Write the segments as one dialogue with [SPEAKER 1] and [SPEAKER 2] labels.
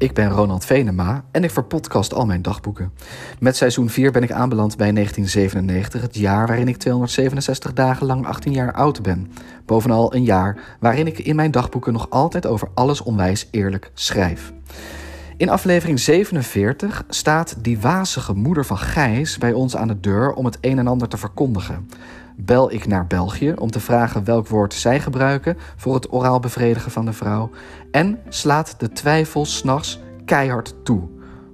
[SPEAKER 1] Ik ben Ronald Venema en ik verpodcast al mijn dagboeken. Met seizoen 4 ben ik aanbeland bij 1997, het jaar waarin ik 267 dagen lang 18 jaar oud ben. Bovenal een jaar waarin ik in mijn dagboeken nog altijd over alles onwijs eerlijk schrijf. In aflevering 47 staat die wazige moeder van Gijs bij ons aan de deur om het een en ander te verkondigen bel ik naar België om te vragen welk woord zij gebruiken voor het oraal bevredigen van de vrouw. En slaat de twijfel s'nachts keihard toe.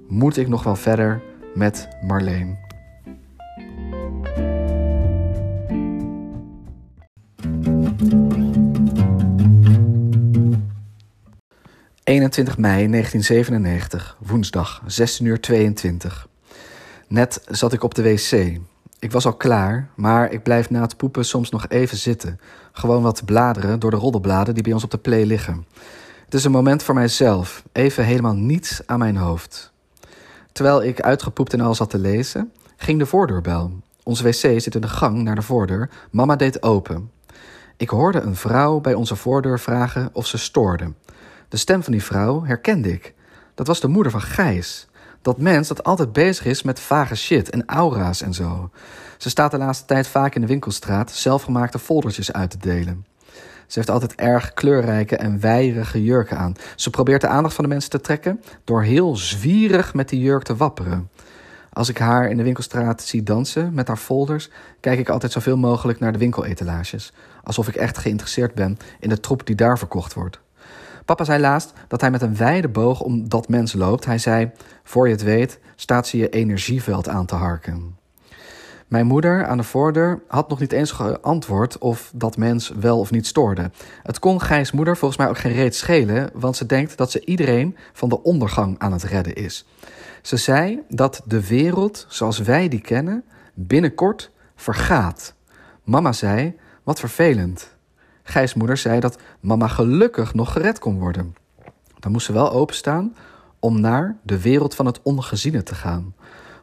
[SPEAKER 1] Moet ik nog wel verder met Marleen? ...21 mei 1997, woensdag, 16 uur 22. Net zat ik op de wc. Ik was al klaar, maar ik blijf na het poepen soms nog even zitten. Gewoon wat bladeren door de roddelbladen die bij ons op de play liggen. Het is een moment voor mijzelf, even helemaal niets aan mijn hoofd. Terwijl ik uitgepoept en al zat te lezen, ging de voordeurbel. Onze wc zit in de gang naar de voordeur. Mama deed open. Ik hoorde een vrouw bij onze voordeur vragen of ze stoorde. De stem van die vrouw herkende ik. Dat was de moeder van Gijs. Dat mens dat altijd bezig is met vage shit en aura's en zo. Ze staat de laatste tijd vaak in de winkelstraat zelfgemaakte foldertjes uit te delen. Ze heeft altijd erg kleurrijke en weierige jurken aan. Ze probeert de aandacht van de mensen te trekken door heel zwierig met die jurk te wapperen. Als ik haar in de winkelstraat zie dansen met haar folders, kijk ik altijd zoveel mogelijk naar de winkeletalages. Alsof ik echt geïnteresseerd ben in de troep die daar verkocht wordt. Papa zei laatst dat hij met een wijde boog om dat mens loopt. Hij zei: Voor je het weet, staat ze je energieveld aan te harken. Mijn moeder aan de voordeur had nog niet eens geantwoord of dat mens wel of niet stoorde. Het kon Gijs moeder volgens mij ook geen reet schelen, want ze denkt dat ze iedereen van de ondergang aan het redden is. Ze zei dat de wereld zoals wij die kennen binnenkort vergaat. Mama zei: Wat vervelend. Gijs moeder zei dat mama gelukkig nog gered kon worden. Dan moest ze wel openstaan om naar de wereld van het ongeziene te gaan.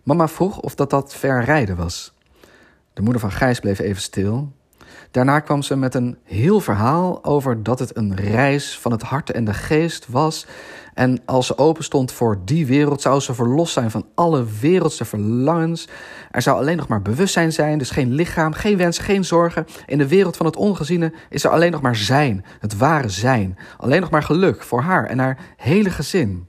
[SPEAKER 1] Mama vroeg of dat dat ver rijden was. De moeder van Gijs bleef even stil. Daarna kwam ze met een heel verhaal over dat het een reis van het hart en de geest was en als ze open stond voor die wereld, zou ze verlost zijn van alle wereldse verlangens. Er zou alleen nog maar bewustzijn zijn, dus geen lichaam, geen wens, geen zorgen. In de wereld van het ongeziene is er alleen nog maar zijn, het ware zijn. Alleen nog maar geluk voor haar en haar hele gezin.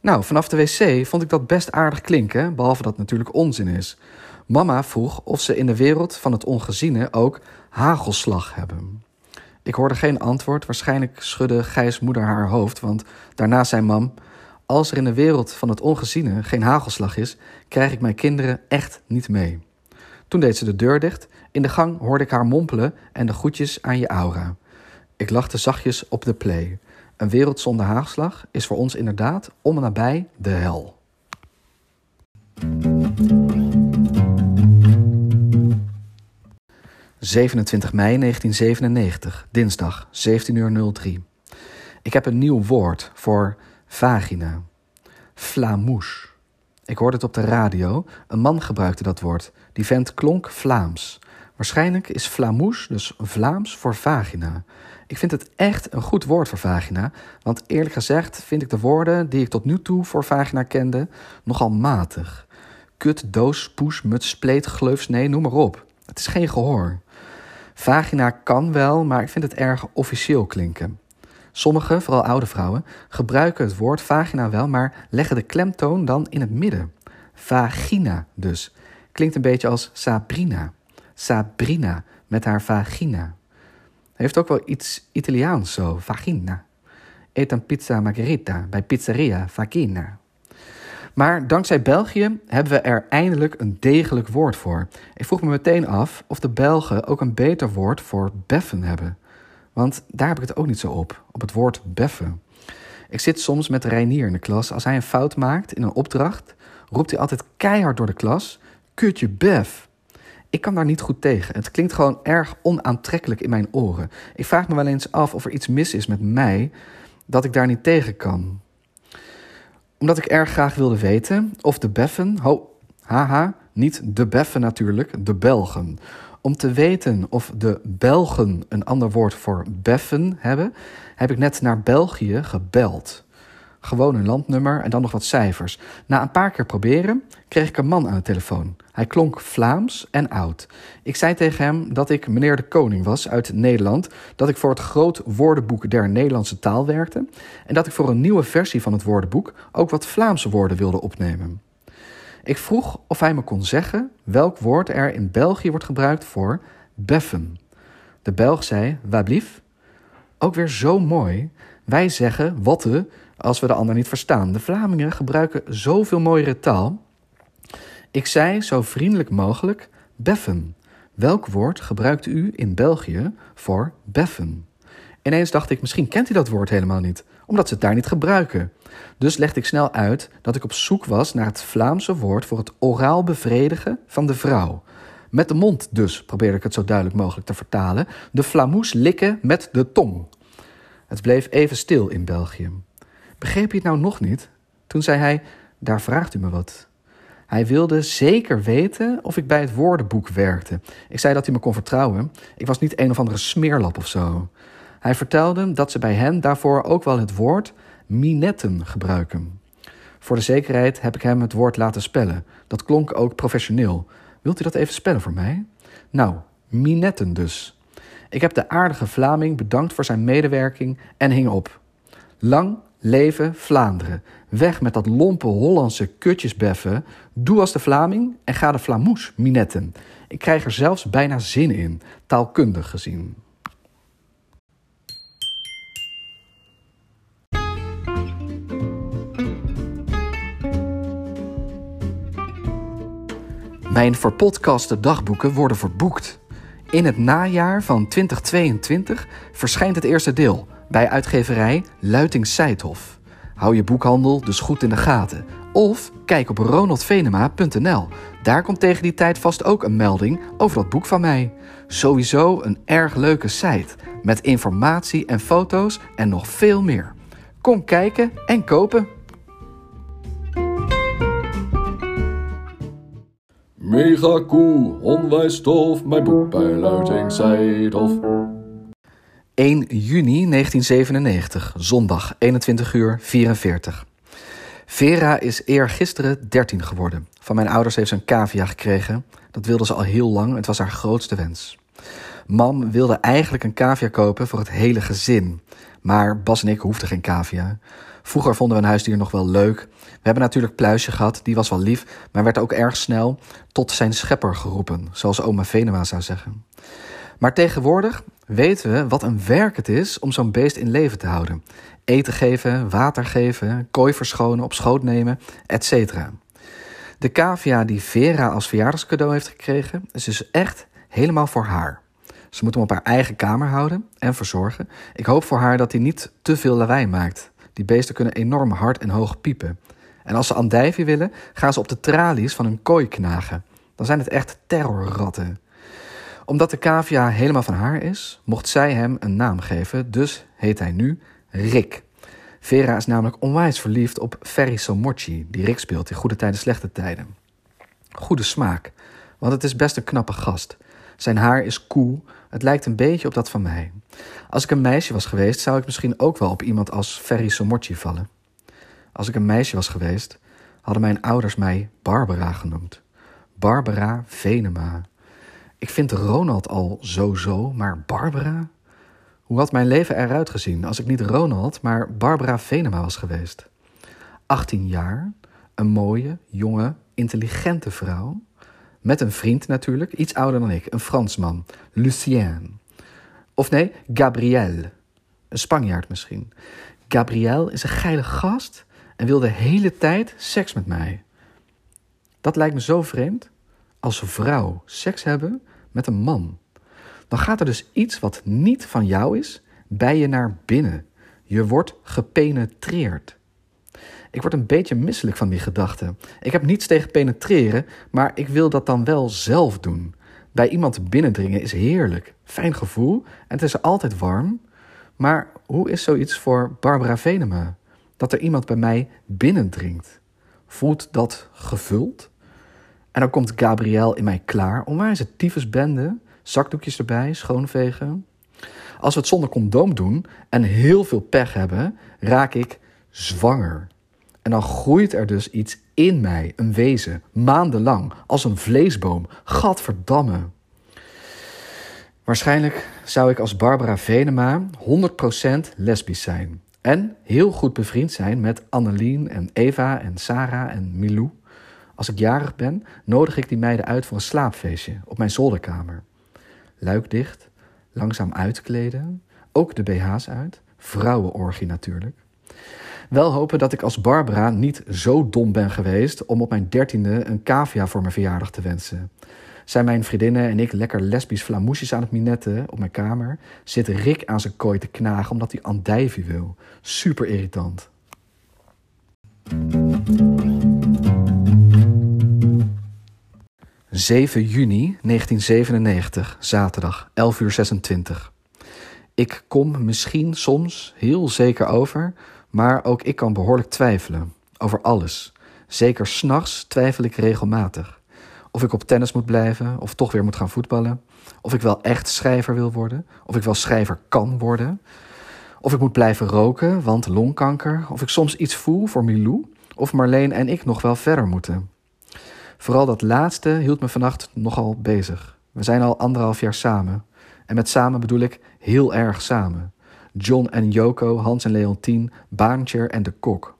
[SPEAKER 1] Nou, vanaf de wc vond ik dat best aardig klinken, behalve dat het natuurlijk onzin is. Mama vroeg of ze in de wereld van het ongeziene ook hagelslag hebben. Ik hoorde geen antwoord. Waarschijnlijk schudde Gijs moeder haar hoofd, want daarna zei mam... Als er in de wereld van het ongeziene geen hagelslag is, krijg ik mijn kinderen echt niet mee. Toen deed ze de deur dicht. In de gang hoorde ik haar mompelen en de groetjes aan je aura. Ik lachte zachtjes op de play. Een wereld zonder hagelslag is voor ons inderdaad om en nabij de hel. 27 mei 1997, dinsdag, 17 uur 03. Ik heb een nieuw woord voor vagina. Flamouche. Ik hoorde het op de radio. Een man gebruikte dat woord. Die vent klonk Vlaams. Waarschijnlijk is flamouche dus Vlaams voor vagina. Ik vind het echt een goed woord voor vagina, want eerlijk gezegd vind ik de woorden die ik tot nu toe voor vagina kende nogal matig. Kut, doos, poes, muts, spleet, gleufs, nee, noem maar op. Het is geen gehoor. Vagina kan wel, maar ik vind het erg officieel klinken. Sommigen, vooral oude vrouwen, gebruiken het woord vagina wel, maar leggen de klemtoon dan in het midden. Vagina dus. Klinkt een beetje als Sabrina. Sabrina met haar vagina. Heeft ook wel iets Italiaans zo, vagina. Eet een pizza margherita bij pizzeria vagina. Maar dankzij België hebben we er eindelijk een degelijk woord voor. Ik vroeg me meteen af of de Belgen ook een beter woord voor beffen hebben. Want daar heb ik het ook niet zo op, op het woord beffen. Ik zit soms met Reinier in de klas. Als hij een fout maakt in een opdracht, roept hij altijd keihard door de klas: Kutje bef. Ik kan daar niet goed tegen. Het klinkt gewoon erg onaantrekkelijk in mijn oren. Ik vraag me wel eens af of er iets mis is met mij dat ik daar niet tegen kan omdat ik erg graag wilde weten of de Beffen, ho, haha, niet de Beffen natuurlijk, de Belgen. Om te weten of de Belgen een ander woord voor beffen hebben, heb ik net naar België gebeld. Gewoon een landnummer en dan nog wat cijfers. Na een paar keer proberen kreeg ik een man aan de telefoon. Hij klonk Vlaams en oud. Ik zei tegen hem dat ik meneer de Koning was uit Nederland, dat ik voor het groot woordenboek der Nederlandse taal werkte en dat ik voor een nieuwe versie van het woordenboek ook wat Vlaamse woorden wilde opnemen. Ik vroeg of hij me kon zeggen welk woord er in België wordt gebruikt voor beffen. De Belg zei, wablief. Ook weer zo mooi. Wij zeggen watte als we de ander niet verstaan. De Vlamingen gebruiken zoveel mooiere taal. Ik zei zo vriendelijk mogelijk beffen. Welk woord gebruikt u in België voor beffen? Ineens dacht ik, misschien kent hij dat woord helemaal niet, omdat ze het daar niet gebruiken. Dus legde ik snel uit dat ik op zoek was naar het Vlaamse woord voor het oraal bevredigen van de vrouw. Met de mond dus, probeerde ik het zo duidelijk mogelijk te vertalen. De flamoes likken met de tong. Het bleef even stil in België. Begreep je het nou nog niet? Toen zei hij: Daar vraagt u me wat. Hij wilde zeker weten of ik bij het woordenboek werkte. Ik zei dat hij me kon vertrouwen. Ik was niet een of andere smeerlap of zo. Hij vertelde dat ze bij hen daarvoor ook wel het woord minetten gebruiken. Voor de zekerheid heb ik hem het woord laten spellen. Dat klonk ook professioneel. Wilt u dat even spellen voor mij? Nou, minetten dus. Ik heb de aardige Vlaming bedankt voor zijn medewerking en hing op. Lang leven Vlaanderen. Weg met dat lompe Hollandse kutjesbeffen. Doe als de Vlaming en ga de Flamoes minetten. Ik krijg er zelfs bijna zin in, taalkundig gezien. Mijn verpodcaste dagboeken worden verboekt. In het najaar van 2022 verschijnt het eerste deel bij uitgeverij Luiting Seithof. Hou je boekhandel dus goed in de gaten. Of kijk op ronaldvenema.nl. Daar komt tegen die tijd vast ook een melding over dat boek van mij. Sowieso een erg leuke site met informatie en foto's en nog veel meer. Kom kijken en kopen.
[SPEAKER 2] Mega cool, onwijs tof, mijn boek bij Luiting Seithof.
[SPEAKER 1] 1 juni 1997, zondag, 21 uur 44. Vera is eergisteren 13 geworden. Van mijn ouders heeft ze een cavia gekregen. Dat wilde ze al heel lang, het was haar grootste wens. Mam wilde eigenlijk een cavia kopen voor het hele gezin. Maar Bas en ik hoefden geen cavia. Vroeger vonden we een huisdier nog wel leuk. We hebben natuurlijk Pluisje gehad, die was wel lief, maar werd ook erg snel tot zijn schepper geroepen, zoals oma Venema zou zeggen. Maar tegenwoordig weten we wat een werk het is om zo'n beest in leven te houden. Eten geven, water geven, kooi verschonen, op schoot nemen, etc. De cavia die Vera als verjaardagscadeau heeft gekregen, is dus echt helemaal voor haar. Ze moet hem op haar eigen kamer houden en verzorgen. Ik hoop voor haar dat hij niet te veel lawaai maakt. Die beesten kunnen enorm hard en hoog piepen. En als ze andijvie willen, gaan ze op de tralies van hun kooi knagen. Dan zijn het echt terrorratten omdat de cavia helemaal van haar is, mocht zij hem een naam geven, dus heet hij nu Rick. Vera is namelijk onwijs verliefd op Ferry Somochi, die Rick speelt in Goede Tijden, Slechte Tijden. Goede smaak, want het is best een knappe gast. Zijn haar is cool, het lijkt een beetje op dat van mij. Als ik een meisje was geweest, zou ik misschien ook wel op iemand als Ferry Somochi vallen. Als ik een meisje was geweest, hadden mijn ouders mij Barbara genoemd. Barbara Venema. Ik vind Ronald al zo-zo, maar Barbara? Hoe had mijn leven eruit gezien als ik niet Ronald, maar Barbara Venema was geweest? 18 jaar, een mooie, jonge, intelligente vrouw. Met een vriend natuurlijk, iets ouder dan ik, een Fransman, Lucien. Of nee, Gabriel. Een Spanjaard misschien. Gabriel is een geile gast en wil de hele tijd seks met mij. Dat lijkt me zo vreemd. Als vrouw seks hebben met een man, dan gaat er dus iets wat niet van jou is bij je naar binnen. Je wordt gepenetreerd. Ik word een beetje misselijk van die gedachte. Ik heb niets tegen penetreren, maar ik wil dat dan wel zelf doen. Bij iemand binnendringen is heerlijk, fijn gevoel en het is altijd warm. Maar hoe is zoiets voor Barbara Venema? Dat er iemand bij mij binnendringt. Voelt dat gevuld? En dan komt Gabriel in mij klaar. Onwijs het tyfusbende. Zakdoekjes erbij, schoonvegen. Als we het zonder condoom doen en heel veel pech hebben, raak ik zwanger. En dan groeit er dus iets in mij, een wezen, maandenlang, als een vleesboom. Gadverdamme. Waarschijnlijk zou ik als Barbara Venema 100% lesbisch zijn. En heel goed bevriend zijn met Annelien en Eva en Sarah en Milou. Als ik jarig ben, nodig ik die meiden uit voor een slaapfeestje op mijn zolderkamer. Luik dicht, langzaam uitkleden, ook de BH's uit, vrouwenorgie natuurlijk. Wel hopen dat ik als Barbara niet zo dom ben geweest om op mijn dertiende een cavia voor mijn verjaardag te wensen. Zijn mijn vriendinnen en ik lekker lesbisch flamoesjes aan het minetten op mijn kamer, zit Rick aan zijn kooi te knagen omdat hij andijvie wil. Super irritant. 7 juni 1997, zaterdag, 11 uur 26. Ik kom misschien soms heel zeker over, maar ook ik kan behoorlijk twijfelen. Over alles. Zeker s'nachts twijfel ik regelmatig. Of ik op tennis moet blijven, of toch weer moet gaan voetballen. Of ik wel echt schrijver wil worden, of ik wel schrijver kan worden. Of ik moet blijven roken, want longkanker. Of ik soms iets voel voor Milou. Of Marleen en ik nog wel verder moeten. Vooral dat laatste hield me vannacht nogal bezig. We zijn al anderhalf jaar samen. En met samen bedoel ik heel erg samen. John en Joko, Hans en Leontien, Baantje en de kok.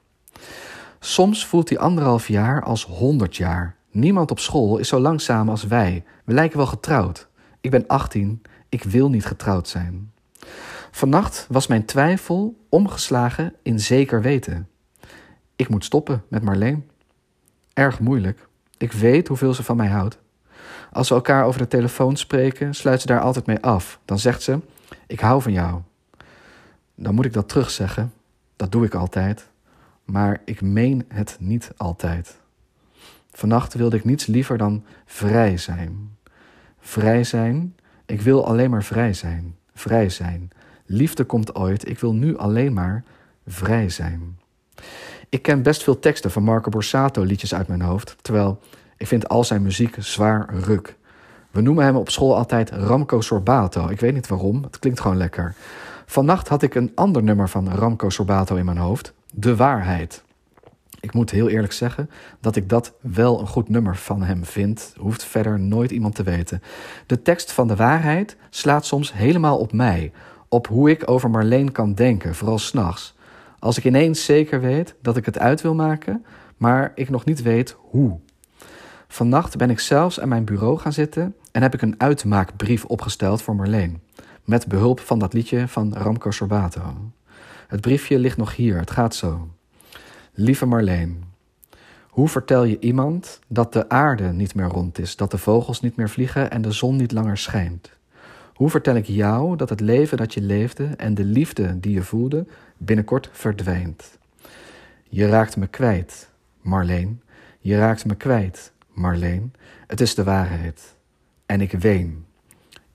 [SPEAKER 1] Soms voelt die anderhalf jaar als honderd jaar. Niemand op school is zo lang samen als wij. We lijken wel getrouwd. Ik ben 18, ik wil niet getrouwd zijn. Vannacht was mijn twijfel omgeslagen in zeker weten. Ik moet stoppen met Marleen. Erg moeilijk. Ik weet hoeveel ze van mij houdt. Als we elkaar over de telefoon spreken, sluit ze daar altijd mee af. Dan zegt ze: Ik hou van jou. Dan moet ik dat terugzeggen. Dat doe ik altijd. Maar ik meen het niet altijd. Vannacht wilde ik niets liever dan vrij zijn. Vrij zijn. Ik wil alleen maar vrij zijn. Vrij zijn. Liefde komt ooit. Ik wil nu alleen maar vrij zijn. Ik ken best veel teksten van Marco Borsato liedjes uit mijn hoofd, terwijl ik vind al zijn muziek zwaar ruk. We noemen hem op school altijd Ramco Sorbato. Ik weet niet waarom, het klinkt gewoon lekker. Vannacht had ik een ander nummer van Ramco Sorbato in mijn hoofd, De Waarheid. Ik moet heel eerlijk zeggen dat ik dat wel een goed nummer van hem vind. Hoeft verder nooit iemand te weten. De tekst van de waarheid slaat soms helemaal op mij. Op hoe ik over Marleen kan denken, vooral s'nachts. Als ik ineens zeker weet dat ik het uit wil maken, maar ik nog niet weet hoe. Vannacht ben ik zelfs aan mijn bureau gaan zitten en heb ik een uitmaakbrief opgesteld voor Marleen. Met behulp van dat liedje van Ramco Sorbato. Het briefje ligt nog hier, het gaat zo. Lieve Marleen, hoe vertel je iemand dat de aarde niet meer rond is, dat de vogels niet meer vliegen en de zon niet langer schijnt? Hoe vertel ik jou dat het leven dat je leefde en de liefde die je voelde binnenkort verdwijnt? Je raakt me kwijt, Marleen. Je raakt me kwijt, Marleen. Het is de waarheid. En ik ween.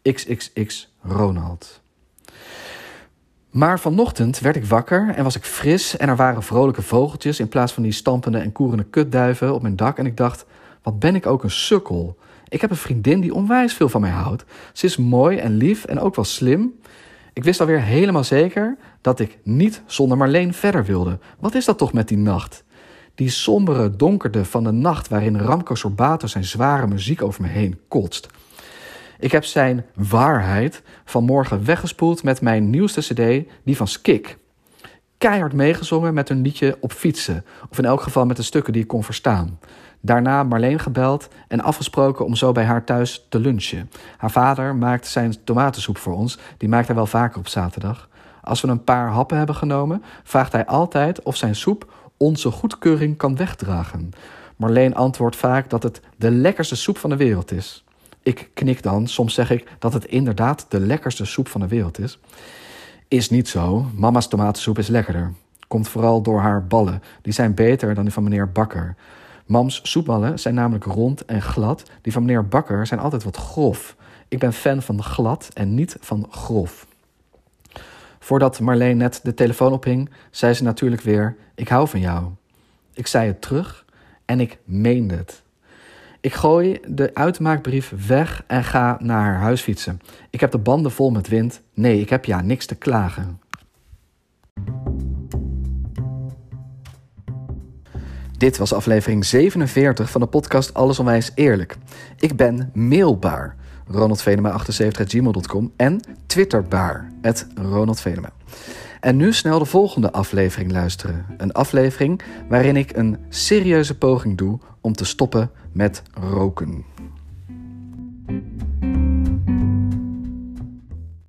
[SPEAKER 1] XXX Ronald. Maar vanochtend werd ik wakker en was ik fris en er waren vrolijke vogeltjes in plaats van die stampende en koerende kutduiven op mijn dak. En ik dacht, wat ben ik ook een sukkel. Ik heb een vriendin die onwijs veel van mij houdt. Ze is mooi en lief en ook wel slim. Ik wist alweer helemaal zeker dat ik niet zonder Marleen verder wilde. Wat is dat toch met die nacht? Die sombere donkerde van de nacht waarin Ramco Sorbato zijn zware muziek over me heen kotst. Ik heb zijn waarheid vanmorgen weggespoeld met mijn nieuwste cd, die van Skik. Keihard meegezongen met een liedje op fietsen, of in elk geval met de stukken die ik kon verstaan. Daarna Marleen gebeld en afgesproken om zo bij haar thuis te lunchen. Haar vader maakt zijn tomatensoep voor ons, die maakt hij wel vaker op zaterdag. Als we een paar happen hebben genomen, vraagt hij altijd of zijn soep onze goedkeuring kan wegdragen. Marleen antwoordt vaak dat het de lekkerste soep van de wereld is. Ik knik dan, soms zeg ik dat het inderdaad de lekkerste soep van de wereld is. Is niet zo, mama's tomatensoep is lekkerder. Komt vooral door haar ballen, die zijn beter dan die van meneer Bakker. Mams soepballen zijn namelijk rond en glad. Die van meneer Bakker zijn altijd wat grof. Ik ben fan van glad en niet van grof. Voordat Marleen net de telefoon ophing, zei ze natuurlijk weer: Ik hou van jou. Ik zei het terug en ik meende het. Ik gooi de uitmaakbrief weg en ga naar haar huis fietsen. Ik heb de banden vol met wind. Nee, ik heb ja niks te klagen. Dit was aflevering 47 van de podcast Alles Onwijs Eerlijk. Ik ben mailbaar ronaldvenema78.gmail.com en twitterbaar, het Ronald Venema. En nu snel de volgende aflevering luisteren. Een aflevering waarin ik een serieuze poging doe om te stoppen met roken.